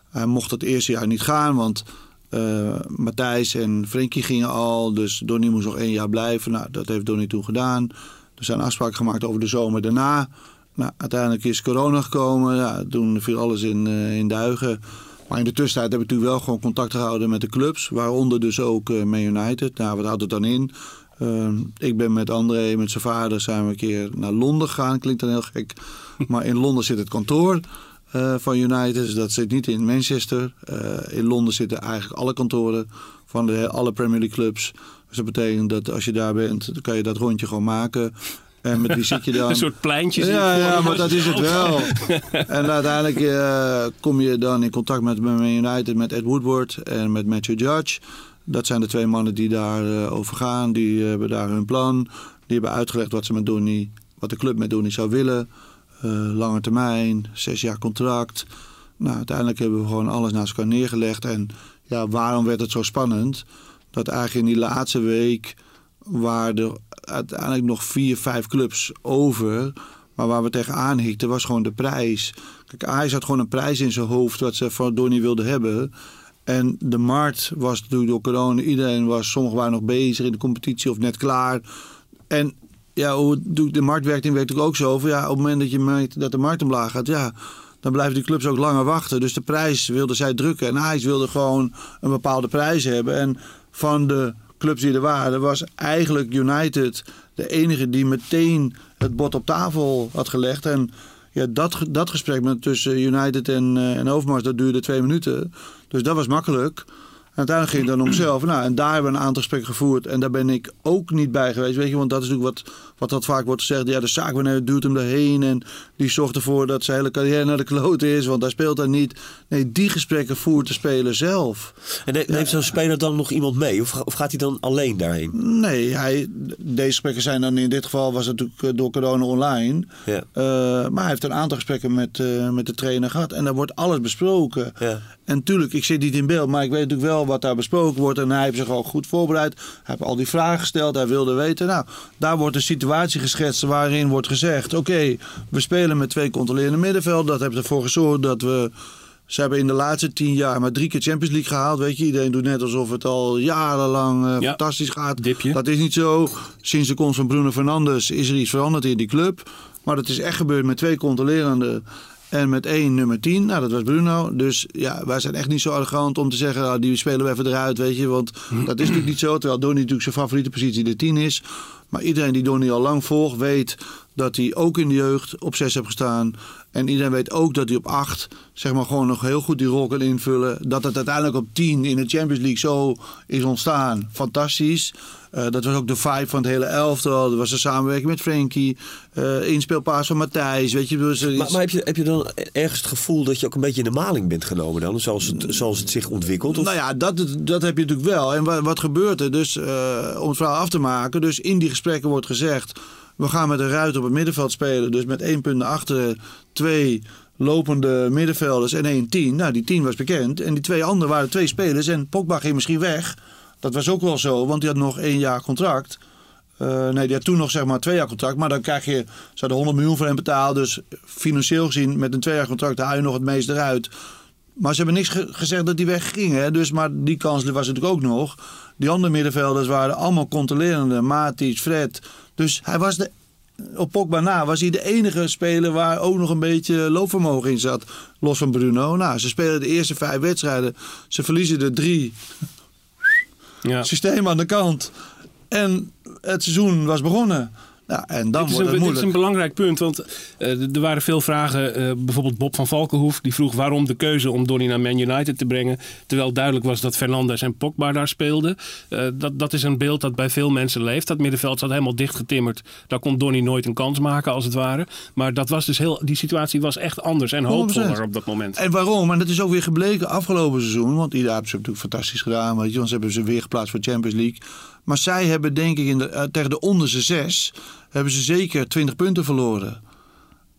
Hij mocht het eerste jaar niet gaan, want uh, Matthijs en Frenkie gingen al. Dus Donny moest nog één jaar blijven. Nou, dat heeft Donny toen gedaan. Er zijn afspraken gemaakt over de zomer daarna. Nou, uiteindelijk is corona gekomen. Ja, toen viel alles in, uh, in duigen. Maar in de tussentijd heb ik natuurlijk wel gewoon contact gehouden met de clubs. Waaronder dus ook uh, Man United. Nou, wat houdt het dan in? Uh, ik ben met André, met zijn vader, zijn we een keer naar Londen gegaan. Klinkt dan heel gek. *laughs* Maar in Londen zit het kantoor uh, van United. Dus dat zit niet in Manchester. Uh, in Londen zitten eigenlijk alle kantoren van de, alle Premier League clubs. Dus dat betekent dat als je daar bent, dan kan je dat rondje gewoon maken. En met wie zit je dan? *laughs* Een soort pleintje. Ja, ja maar dat is het wel. *laughs* en uiteindelijk uh, kom je dan in contact met Man United, met Ed Woodward en met Matthew Judge. Dat zijn de twee mannen die daar uh, over gaan. Die hebben daar hun plan. Die hebben uitgelegd wat ze met Donny, wat de club met Donny zou willen. Uh, lange termijn, zes jaar contract. Nou, uiteindelijk hebben we gewoon alles naast elkaar neergelegd. En ja, waarom werd het zo spannend? Dat eigenlijk in die laatste week waren er uiteindelijk nog vier, vijf clubs over. Maar waar we tegenaan hikten was gewoon de prijs. Kijk, Ajax had gewoon een prijs in zijn hoofd wat ze van Donny wilden hebben. En de markt was natuurlijk door corona. Iedereen was, sommigen waren nog bezig in de competitie of net klaar. En ja, hoe de markt werkt in natuurlijk ook zo. Van, ja, op het moment dat je dat de markt omlaag gaat, ja, dan blijven die clubs ook langer wachten. Dus de prijs wilden zij drukken. En Ajax wilde gewoon een bepaalde prijs hebben. En van de clubs die er waren, was eigenlijk United de enige die meteen het bord op tafel had gelegd. En ja, dat, dat gesprek met, tussen United en, uh, en Overmars, dat duurde twee minuten. Dus dat was makkelijk. En uiteindelijk ging het dan om zelf. Nou, en daar hebben we een aantal gesprekken gevoerd. En daar ben ik ook niet bij geweest. Weet je, want dat is natuurlijk wat, wat dat vaak wordt gezegd. Ja, de zaakwaarnemer duwt hem daarheen. En die zorgt ervoor dat zijn hele carrière naar de klote is. Want hij speelt daar niet. Nee, die gesprekken voert de speler zelf. En neemt ja. zo'n speler dan nog iemand mee? Of, of gaat hij dan alleen daarheen? Nee, hij, deze gesprekken zijn dan in dit geval was het natuurlijk door corona online. Ja. Uh, maar hij heeft een aantal gesprekken met, uh, met de trainer gehad. En daar wordt alles besproken. Ja. En natuurlijk, ik zit niet in beeld. Maar ik weet natuurlijk wel wat daar besproken wordt. En hij heeft zich al goed voorbereid. Hij heeft al die vragen gesteld. Hij wilde weten. Nou, daar wordt een situatie geschetst waarin wordt gezegd: oké, okay, we spelen met twee controlerende middenveld. Dat heeft ervoor gezorgd dat we. Ze hebben in de laatste tien jaar maar drie keer Champions League gehaald. Weet je, iedereen doet net alsof het al jarenlang uh, ja, fantastisch gaat. Dipje. Dat is niet zo. Sinds de komst van Bruno Fernandes is er iets veranderd in die club. Maar dat is echt gebeurd met twee controlerende en met één nummer 10, nou dat was Bruno. Dus ja, wij zijn echt niet zo arrogant om te zeggen, ah, die spelen we even eruit, weet je. Want dat is natuurlijk niet zo, terwijl Donny natuurlijk zijn favoriete positie de 10 is. Maar iedereen die Donny al lang volgt, weet dat hij ook in de jeugd op 6 heeft gestaan. En iedereen weet ook dat hij op 8 zeg maar gewoon nog heel goed die rol kan invullen. Dat het uiteindelijk op 10 in de Champions League zo is ontstaan. Fantastisch. Uh, dat was ook de vibe van het hele elftal. Dat was de samenwerking met Frenkie. Uh, inspeelpaas van Matthijs. Weet je, dus maar, maar heb, je, heb je dan ergens het gevoel dat je ook een beetje in de maling bent genomen dan? Zoals het, zoals het zich ontwikkelt? Of? Nou ja, dat, dat heb je natuurlijk wel. En wat, wat gebeurt er? Dus uh, om het verhaal af te maken. Dus in die gesprekken wordt gezegd... We gaan met een ruit op het middenveld spelen. Dus met één punt achter twee lopende middenvelders en één tien. Nou, die tien was bekend. En die twee anderen waren twee spelers. En Pogba ging misschien weg. Dat was ook wel zo, want die had nog één jaar contract. Uh, nee, die had toen nog zeg maar twee jaar contract. Maar dan krijg je, ze hadden 100 miljoen voor hem betaald. Dus financieel gezien met een twee jaar contract haal je nog het meest eruit. Maar ze hebben niks ge gezegd dat die wegging. Hè? Dus, maar die kans was natuurlijk ook nog. Die andere middenvelders waren allemaal controlerende. Matic, Fred. Dus hij was de, op Pogba na was hij de enige speler waar ook nog een beetje loopvermogen in zat. Los van Bruno. Nou, ze spelen de eerste vijf wedstrijden. Ze verliezen er drie. Ja. Systeem aan de kant. En het seizoen was begonnen. Ja, en dan dit, wordt een, het dit is een belangrijk punt, want uh, er waren veel vragen. Uh, bijvoorbeeld Bob van Valkenhoef, die vroeg waarom de keuze om Donny naar Man United te brengen. Terwijl duidelijk was dat Fernandes en Pogba daar speelden. Uh, dat, dat is een beeld dat bij veel mensen leeft. Dat middenveld zat helemaal dichtgetimmerd. Daar kon Donny nooit een kans maken, als het ware. Maar dat was dus heel, die situatie was echt anders en hoopvoller op dat moment. En waarom? En dat is ook weer gebleken afgelopen seizoen. Want iedereen heeft ze natuurlijk fantastisch gedaan. Want ze hebben ze weer geplaatst voor Champions League. Maar zij hebben denk ik in de, tegen de onderste zes hebben ze zeker 20 punten verloren.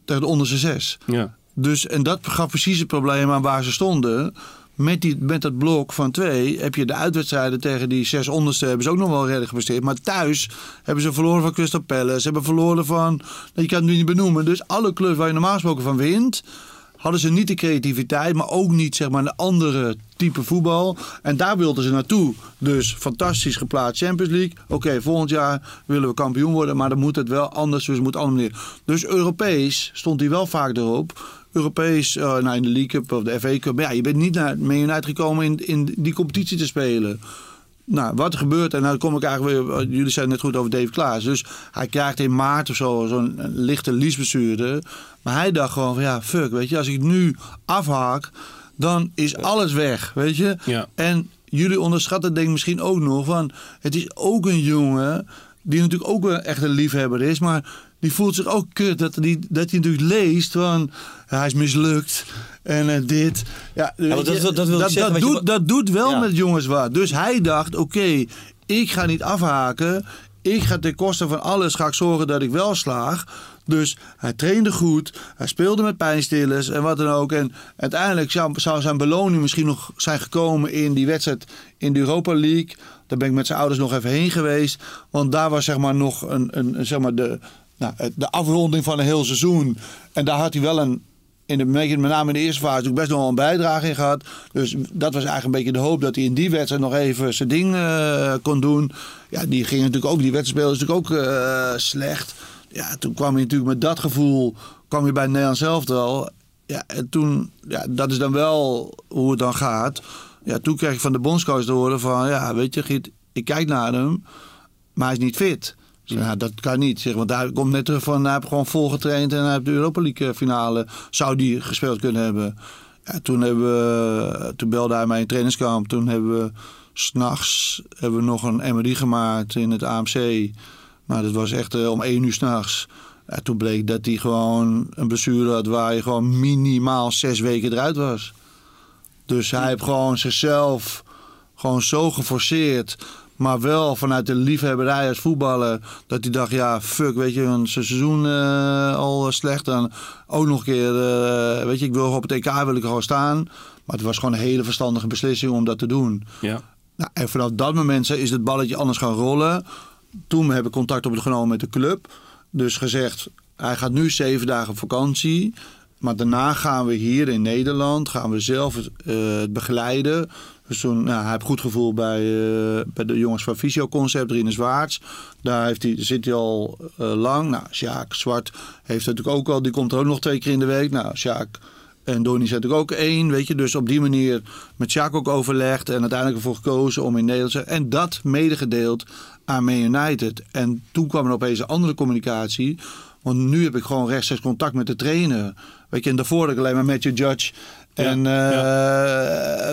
Tegen de onderste zes. Ja. Dus, en dat gaf precies het probleem aan waar ze stonden. Met, die, met dat blok van twee heb je de uitwedstrijden tegen die zes onderste hebben ze ook nog wel redelijk gepresteerd. Maar thuis hebben ze verloren van Crystal Palace. Ze hebben verloren van, je kan het nu niet benoemen. Dus alle clubs waar je normaal gesproken van wint, hadden ze niet de creativiteit, maar ook niet zeg maar, een andere type voetbal. En daar wilden ze naartoe. Dus fantastisch geplaatst Champions League. Oké, volgend jaar willen we kampioen worden, maar dan moet het wel anders. Dus moet andere. Dus Europees stond hij wel vaak erop. Europees, uh, nou in de League Cup of de FA Cup. Maar ja, je bent niet naar Man United gekomen in, in die competitie te spelen. Nou, wat er gebeurt, en dan kom ik eigenlijk weer. Jullie zijn net goed over Dave Klaas. Dus hij krijgt in maart of zo zo'n lichte liesbestuurde. Maar hij dacht gewoon van ja, fuck, weet je, als ik nu afhaak, dan is alles weg, weet je. Ja. En jullie onderschatten denk ik misschien ook nog van, het is ook een jongen die natuurlijk ook een echte liefhebber is, maar die voelt zich ook kut dat hij, dat hij natuurlijk leest van hij is mislukt en uh, dit. Ja, dat- dat- dat wil dat, zeggen, dat je doet, dat doet wel Ja. met jongens wat. Dus hij dacht, oké, ik ga niet afhaken. Ik ga ten koste van alles ga ik zorgen dat ik wel slaag. Dus hij trainde goed. Hij speelde met pijnstillers en wat dan ook. En uiteindelijk zou, zou zijn beloning misschien nog zijn gekomen in die wedstrijd in de Europa League. Daar ben ik met zijn ouders nog even heen geweest. Want daar was zeg maar nog een, een, zeg maar de, nou, de afronding van een heel seizoen. En daar had hij wel een, in de, met name in de eerste fase ook best nog wel een bijdrage in gehad. Dus dat was eigenlijk een beetje de hoop dat hij in die wedstrijd nog even zijn ding eh, kon doen. Ja, die ging natuurlijk ook, die wedstrijd speelde natuurlijk ook eh, slecht. Ja, toen kwam hij natuurlijk met dat gevoel, kwam hij bij het Nederlands elftal. Ja, en toen, ja, dat is dan wel hoe het dan gaat. Ja, toen kreeg ik van de bondscoach te horen van, ja, weet je Giet, ik kijk naar hem, maar hij is niet fit. Ja, dat kan niet. Zeg, want hij komt net terug van, hij heeft gewoon vol getraind en hij heeft de Europa League eh, finale, zou die gespeeld kunnen hebben. Ja, toen, hebben we, toen belde hij mij in trainingskamp. Toen hebben we s'nachts nog een MRI gemaakt in het AMC. Maar dat was echt eh, om één uur s'nachts. Ja, toen bleek dat hij gewoon een blessure had waar je gewoon minimaal zes weken eruit was. Dus hij heeft gewoon zichzelf gewoon zo geforceerd. Maar wel vanuit de liefhebberij als voetballer. Dat hij dacht, ja, fuck, weet je, een seizoen eh, al slecht. Dan ook nog een keer, eh, weet je, ik wil op het EK wil ik gewoon staan. Maar het was gewoon een hele verstandige beslissing om dat te doen. Ja. Nou, en vanaf dat moment is het balletje anders gaan rollen. Toen heb ik contact opgenomen met de club. Dus gezegd, hij gaat nu zeven dagen op vakantie. Maar daarna gaan we hier in Nederland gaan we zelf eh, het begeleiden. Dus toen, nou, hij heeft goed gevoel bij, eh, bij de jongens van Visio Concept, Rine Zwaarts. Daar heeft hij, zit hij al eh, lang. Nou, Sjaak Zwart heeft natuurlijk ook al, die komt er ook nog twee keer in de week. Nou, Sjaak en Donnie zet ook ook één, weet je. Dus op die manier met Sjaak ook overlegd en uiteindelijk ervoor gekozen om in Nederland te zijn. En dat medegedeeld aan Man United. En toen kwam er opeens een andere communicatie. Want nu heb ik gewoon rechtstreeks contact met de trainer. Weet je, en daarvoor had ik alleen maar Matthew Judge en eh,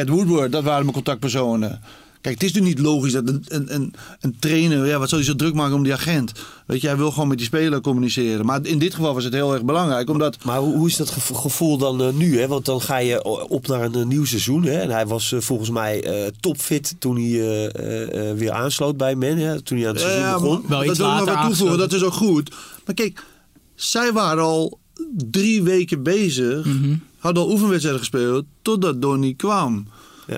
Ed Woodward. Dat waren mijn contactpersonen. Kijk, het is nu niet logisch dat een, een, een, een trainer, ja, wat zal hij zo druk maken om die agent? Weet je, hij wil gewoon met die speler communiceren. Maar in dit geval was het heel erg belangrijk, omdat Maar hoe, hoe is dat gevo- gevoel dan eh, nu? Hè? Want dan ga je op naar een, eh, nieuw seizoen. Hè? En hij was eh, volgens mij eh, topfit toen hij eh, eh, eh, weer aansloot bij Men. Hè? Toen hij aan het seizoen Ja, begon. maar dat iets wil ik nog wat toevoegen, dat is ook goed. Maar kijk, zij waren al drie weken bezig, Mhm. hadden al oefenwedstrijden gespeeld, totdat Donny kwam.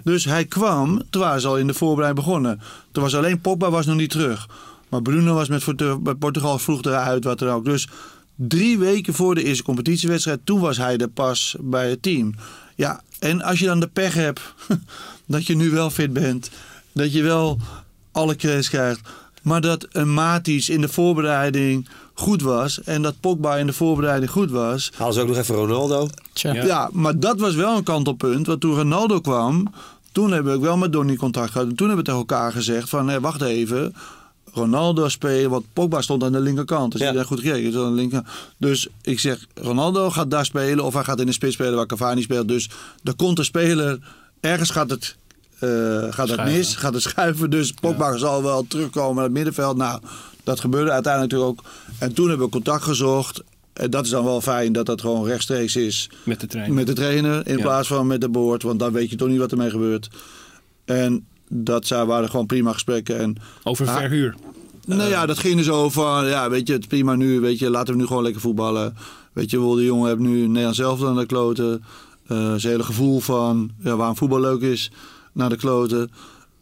Dus hij kwam, waren ze al in de voorbereiding begonnen. Toen was alleen Pogba was nog niet terug. Maar Bruno was met Portugal vroeg eruit, wat dan ook. Dus drie weken voor de eerste competitiewedstrijd, toen was hij er pas bij het team. Ja, en als je dan de pech hebt *laughs* dat je nu wel fit bent, dat je wel alle credits krijgt, maar dat een Matis in de voorbereiding goed was en dat Pogba in de voorbereiding goed was, Halen ze ook nog even Ronaldo. Tja. ja. maar dat was wel een kantelpunt. Want toen Ronaldo kwam, toen hebben we ook wel met Donny contact gehad. En toen hebben we tegen elkaar gezegd van, hé, wacht even. Ronaldo spelen, want Pogba stond aan de linkerkant. Dus Ja. iedereen goed gekeken. Dus, aan de linker. dus ik zeg, Ronaldo gaat daar spelen of hij gaat in de spits spelen waar Cavani speelt. Dus er komt een speler, ergens gaat het, gaat het mis, gaat het schuiven. Dus Pogba zal wel terugkomen naar het middenveld. Nou, dat gebeurde uiteindelijk natuurlijk ook. En toen hebben we contact gezocht. En dat is dan wel fijn dat dat gewoon rechtstreeks is Met de trein. met de trainer in Ja. plaats van met de boord. Want dan weet je toch niet wat ermee gebeurt. En dat zijn- waren gewoon prima gesprekken. En Over Ah. verhuur. nou ja, dat ging er zo van, ja, weet je, het prima nu, weet je, laten we nu gewoon lekker voetballen. Weet je de jongen heeft nu Nederland zelf aan de kloten. Eh zijn hele gevoel van, ja, waarom voetbal leuk is, naar de kloten.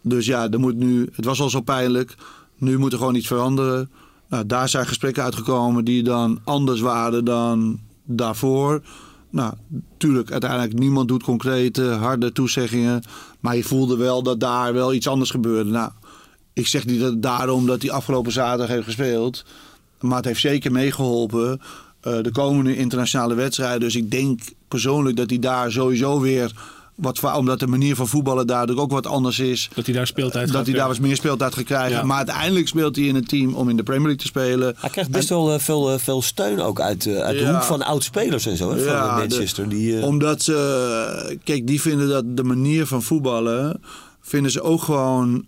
Dus ja, er moet nu, het was al zo pijnlijk, nu moet er gewoon iets veranderen. Nou, daar zijn gesprekken uitgekomen die dan anders waren dan daarvoor. Nou, natuurlijk, uiteindelijk niemand doet concrete, harde toezeggingen. Maar je voelde wel dat daar wel iets anders gebeurde. Nou, ik zeg niet dat daarom dat hij afgelopen zaterdag heeft gespeeld. Maar het heeft zeker meegeholpen. eh, de komende internationale wedstrijden. Dus ik denk persoonlijk dat hij daar sowieso weer wat omdat de manier van voetballen daardoor ook wat anders is. Dat hij daar speeltijd Dat gaat hij daar wat meer speeltijd gaat krijgen. Ja. Maar uiteindelijk speelt hij in een team om in de Premier League te spelen. Hij krijgt best wel eh, veel, eh, veel steun ook uit, eh, uit de hoek van oud-spelers en zo. Hè, van Ja, de- Manchester. die, Omdat ze, kijk, die vinden dat de manier van voetballen, vinden ze ook gewoon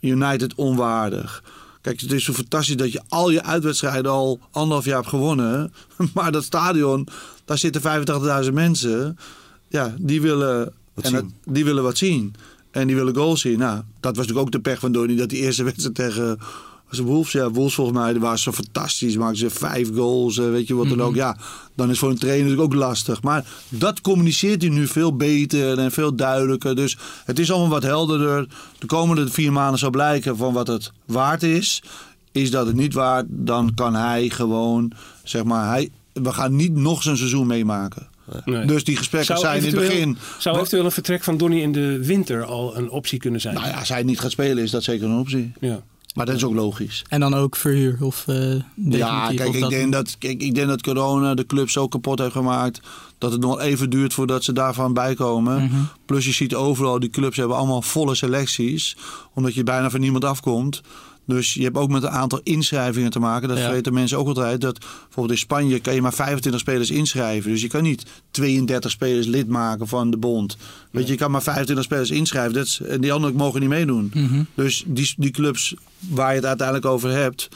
United onwaardig. Kijk, het is zo fantastisch dat je al je uitwedstrijden al anderhalf jaar hebt gewonnen. *laughs* Maar dat stadion, daar zitten 85.000 mensen. Ja, die willen, Wat en dat- die willen wat zien. En die willen goals zien. Nou, dat was natuurlijk ook de pech van Donny. Dat die eerste *laughs* wedstrijd tegen was Wolves. Ja, Wolves volgens mij. Waren zo fantastisch. Maakten ze vijf goals. eh, Weet je wat dan ook. Ja, dan is voor een trainer natuurlijk ook lastig. Maar dat communiceert hij nu veel beter en veel duidelijker. Dus het is allemaal wat helderder. De komende vier maanden zal blijken van wat het waard is. Is dat het niet waard, dan kan hij gewoon, zeg maar, hij, we gaan niet nog zijn seizoen meemaken. Nee. Dus die gesprekken Zou zijn in het begin. Zou eventueel een vertrek van Donny in de winter al een optie kunnen zijn? Nou ja, als hij niet gaat spelen, is dat zeker een optie. Ja. Maar dat is ook logisch. En dan ook verhuur of eh Ja, kijk of ik, dat- denk dat, kijk, ik denk dat corona de club zo kapot heeft gemaakt. dat het nog even duurt voordat ze daarvan bijkomen. Mhm. Plus je ziet overal, die clubs hebben allemaal volle selecties. omdat je bijna van niemand afkomt. Dus je hebt ook met een aantal inschrijvingen te maken. Dat Ja. vergeten mensen ook altijd. Dat bijvoorbeeld in Spanje kan je maar 25 spelers inschrijven. Dus je kan niet 32 spelers lid maken van de bond. Weet je, je kan maar 25 spelers inschrijven. Dat is, en die anderen mogen niet meedoen. Mhm. Dus die, die clubs waar je het uiteindelijk over hebt,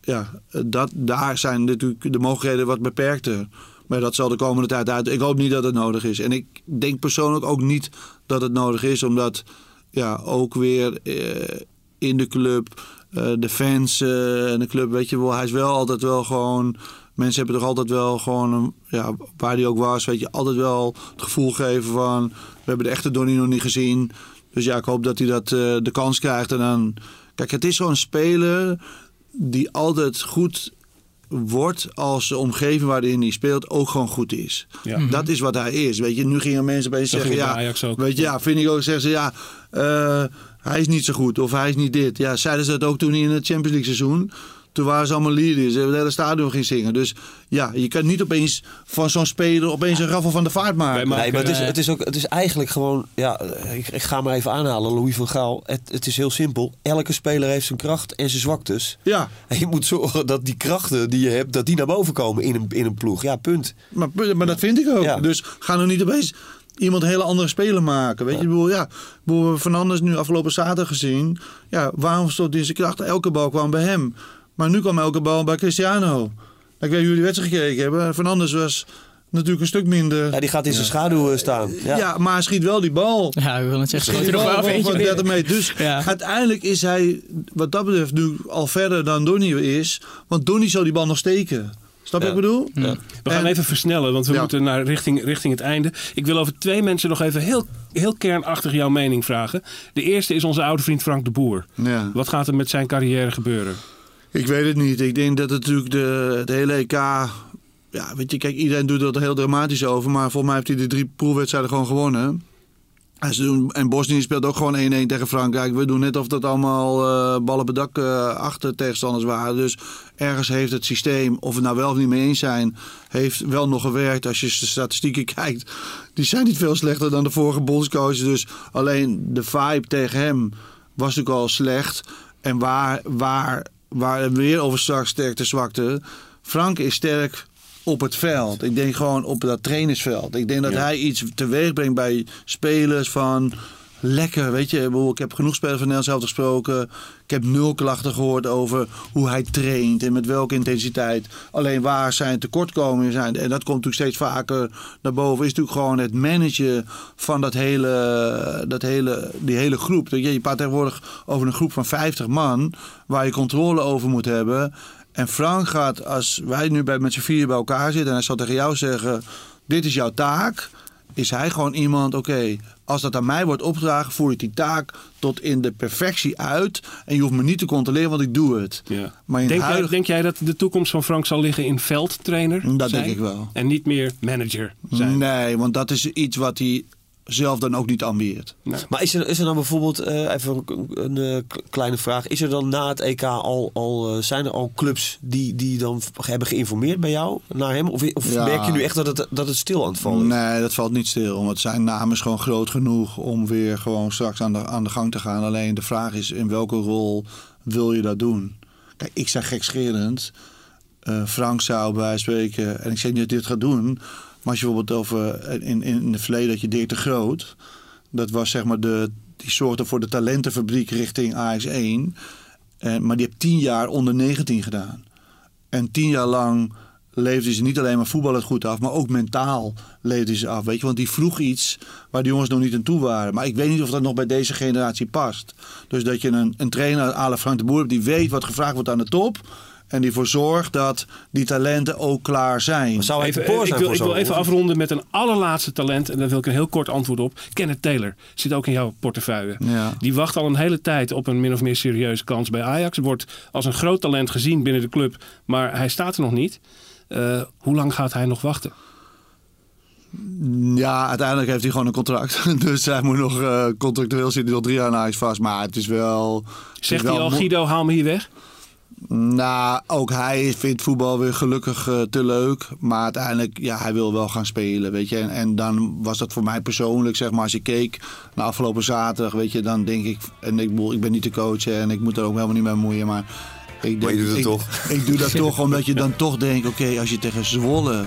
ja, dat, daar zijn natuurlijk de mogelijkheden wat beperkter. Maar dat zal de komende tijd uit. Ik hoop niet dat het nodig is. En ik denk persoonlijk ook niet dat het nodig is, omdat ja, ook weer eh, in de club, de fans eh, en de club, weet je wel, hij is wel altijd wel gewoon. Mensen hebben toch altijd wel gewoon, een- ja, waar hij ook was, weet je, altijd wel het gevoel geven van, we hebben de echte Donny nog niet gezien. Dus ja, ik hoop dat hij dat eh, de kans krijgt. En dan, kijk, het is zo'n speler die altijd goed wordt als de omgeving waarin hij speelt ook gewoon goed is. Ja. Dat is wat hij is. Weet je, nu gingen mensen Zo zeggen, ja, bij weet je, ja, vind ik ook, zeggen ze, ja, eh, hij is niet zo goed of hij is niet dit. Ja, zeiden ze dat ook toen in het Champions League seizoen. Toen waren ze allemaal leaders. Het hele stadion ging zingen. Dus ja, je kan niet opeens van zo'n speler opeens een raffel van de vaart maken. Nee, maar het is, eh, het is, ook, het is eigenlijk gewoon... Ja, ik, ik ga maar even aanhalen, Louis van Gaal. Het, het is heel simpel. Elke speler heeft zijn kracht en zijn zwaktes. Ja, En je moet zorgen dat die krachten die je hebt, dat die naar boven komen in een, in een ploeg. Ja, punt. Maar, maar dat vind ik ook. Ja. Dus ga nou niet opeens iemand een hele andere speler maken. Weet je, ik bedoel, ja, bedoel, Fernandes nu afgelopen zaterdag gezien. Ja, waarom stond hij in zijn kracht? Elke bal kwam bij hem. Maar nu kwam elke bal bij Cristiano. Ik weet niet of jullie wedstrijd gekeken hebben. Fernandes was natuurlijk een stuk minder. Ja, die gaat in zijn schaduw eh, staan. Ja. Ja. maar hij schiet wel die bal. Ja, ik wil het zeggen. Schiet die er bal wel van eentje 30 binnen. meter. Dus Ja. uiteindelijk is hij, wat dat betreft, nu al verder dan Donny is. Want Donny zou die bal nog steken. Snap je Ja. wat ik bedoel? Ja. We gaan En- even versnellen, want we Ja. moeten naar richting, richting het einde. Ik wil over twee mensen nog even heel, heel kernachtig jouw mening vragen. De eerste is onze oude vriend Frank de Boer. Ja. Wat gaat er met zijn carrière gebeuren? Ik weet het niet. Ik denk dat het natuurlijk de, het hele EK. Ja, weet je, kijk, iedereen doet er heel dramatisch over. Maar volgens mij heeft hij de drie poolwedstrijden gewoon gewonnen. En, Bosnië speelt ook gewoon 1-1 tegen Frankrijk. We doen net of dat allemaal eh, ballen het dak eh, achter tegenstanders waren. Dus ergens heeft het systeem, of we nou wel of niet mee eens zijn, heeft wel nog gewerkt. Als je de statistieken *laughs* kijkt, die zijn niet veel slechter dan de vorige bondscoaches. Dus alleen de vibe tegen hem was natuurlijk al slecht. En waar, waar, waar we weer over straks sterkte zwakte. Frank is sterk op het veld. Ik denk gewoon op dat trainersveld. Ik denk dat Ja. hij iets teweeg brengt bij spelers van lekker, weet je. Ik heb genoeg spelers van Nederland zelf gesproken. Ik heb nul klachten gehoord over hoe hij traint en met welke intensiteit. Alleen waar zijn tekortkomingen zijn. En dat komt natuurlijk steeds vaker naar boven. Is natuurlijk gewoon het managen van dat hele, dat hele, die hele groep. Je je praat tegenwoordig over een groep van 50 man. Waar je controle over moet hebben. En Frank gaat, als wij nu bij, met z'n vier bij elkaar zitten. En hij zal tegen jou zeggen: Dit is jouw taak. is hij gewoon iemand, oké, als dat aan mij wordt opgedragen, voer ik die taak tot in de perfectie uit. En je hoeft me niet te controleren, want ik doe het. Ja. Maar in Denk, jij, denk jij dat de toekomst van Frank zal liggen in veldtrainer? Dat zijn? denk ik wel. En niet meer manager zijn? Nee, want dat is iets wat hij zelf dan ook niet ambieert. Maar is er, is er dan bijvoorbeeld, eh, even een, een, eh, kleine vraag. Is er dan na het EK al, al eh, zijn er al clubs die, die dan hebben geïnformeerd bij jou naar hem? Of, of Ja. merk je nu echt dat het, dat het stil aan het vallen is? Nee, dat valt niet stil. Want zijn naam is gewoon groot genoeg om weer gewoon straks aan de, aan de gang te gaan. Alleen de vraag is in welke rol wil je dat doen? Kijk, ik zeg gekscherend. eh Frank zou bij spreken, en ik zeg niet dat het gaat doen. Maar als je bijvoorbeeld over in, in het verleden dat je Dirk de Groot. Dat was zeg maar de, die zorgde voor de talentenfabriek richting AX1. En, maar die heeft tien jaar onder 19 gedaan. En tien jaar lang leefde ze niet alleen maar voetballend goed af, maar ook mentaal leefde ze af. Weet je, want die vroeg iets waar de jongens nog niet aan toe waren. Maar ik weet niet of dat nog bij deze generatie past. Dus dat je een, een trainer à Frank de Boer die weet wat gevraagd wordt aan de top. En die ervoor zorgt dat die talenten ook klaar zijn. Zou Even, poor ik zijn wil, voor ik wil even afronden met een allerlaatste talent. En daar wil ik een heel kort antwoord op. Kenneth Taylor zit ook in jouw portefeuille. Ja. Die wacht al een hele tijd op een min of meer serieuze kans bij Ajax. Wordt als een groot talent gezien binnen de club. Maar hij staat er nog niet. Eh, hoe lang gaat hij nog wachten? Ja, uiteindelijk heeft hij gewoon een contract. *laughs* Dus hij moet nog eh, contractueel zitten nog drie jaar aan Ajax vast. Maar het is wel. Zegt wel hij al, Guido, haal me hier weg? Nou, ook hij vindt voetbal weer gelukkig eh, te leuk. Maar uiteindelijk, ja, hij wil wel gaan spelen, weet je. En, en dan was dat voor mij persoonlijk, zeg maar, als je keek naar afgelopen zaterdag, weet je, dan denk ik, en ik, ik ben niet de coach hè, en ik moet er ook helemaal niet mee bemoeien, maar... Ik Maar je doet het ik, toch? Ik doe dat *laughs* toch omdat je dan toch denkt, oké, als je tegen Zwolle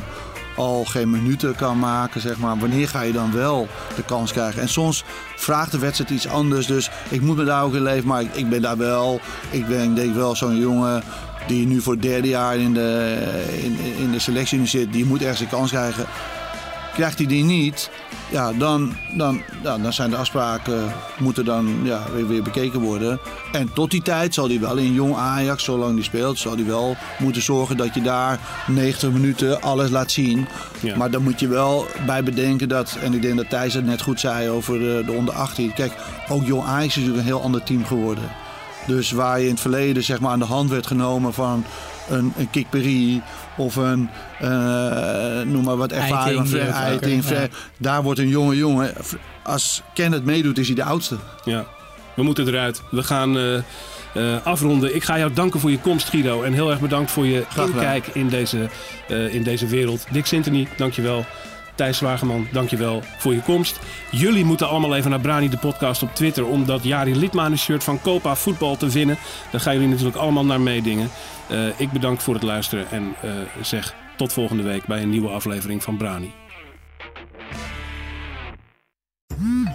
al geen minuten kan maken, zeg maar, wanneer ga je dan wel de kans krijgen? En soms vraagt de wedstrijd iets anders, dus ik moet me daar ook in leven, maar ik, ben daar wel, ik ben denk ik wel zo'n jongen die nu voor het derde jaar in de, in, in de selectie zit, die moet ergens een kans krijgen. Krijgt hij die niet, ja, dan, dan, ja, dan zijn de afspraken moeten dan ja, weer, weer bekeken worden. En tot die tijd zal hij wel in jong Ajax, zolang die speelt, zal hij wel moeten zorgen dat je daar 90 minuten alles laat zien. Ja. Maar dan moet je wel bij bedenken dat, en ik denk dat Thijs het net goed zei over de, de onder 18. Kijk, ook jong Ajax is natuurlijk een heel ander team geworden. Dus waar je in het verleden zeg maar, aan de hand werd genomen van een, een Kikperi of een, eh, noem maar wat ervaring, Eiting, Eiting, ja. daar wordt een jonge jongen, als Kenneth meedoet is hij de oudste. Ja, we moeten eruit. We gaan eh, eh, afronden. Ik ga jou danken voor je komst, Guido. En heel erg bedankt voor je inkijk in deze, eh, in deze wereld. Dick Sintony, dankjewel. Thijs Zwageman, dankjewel voor je komst. Jullie moeten allemaal even naar Brani de podcast op Twitter... om dat Jari Litmanen shirt van Copa Voetbal te winnen. Daar gaan jullie natuurlijk allemaal naar meedingen. Eh, ik bedank voor het luisteren en eh, zeg tot volgende week... bij een nieuwe aflevering van Brani.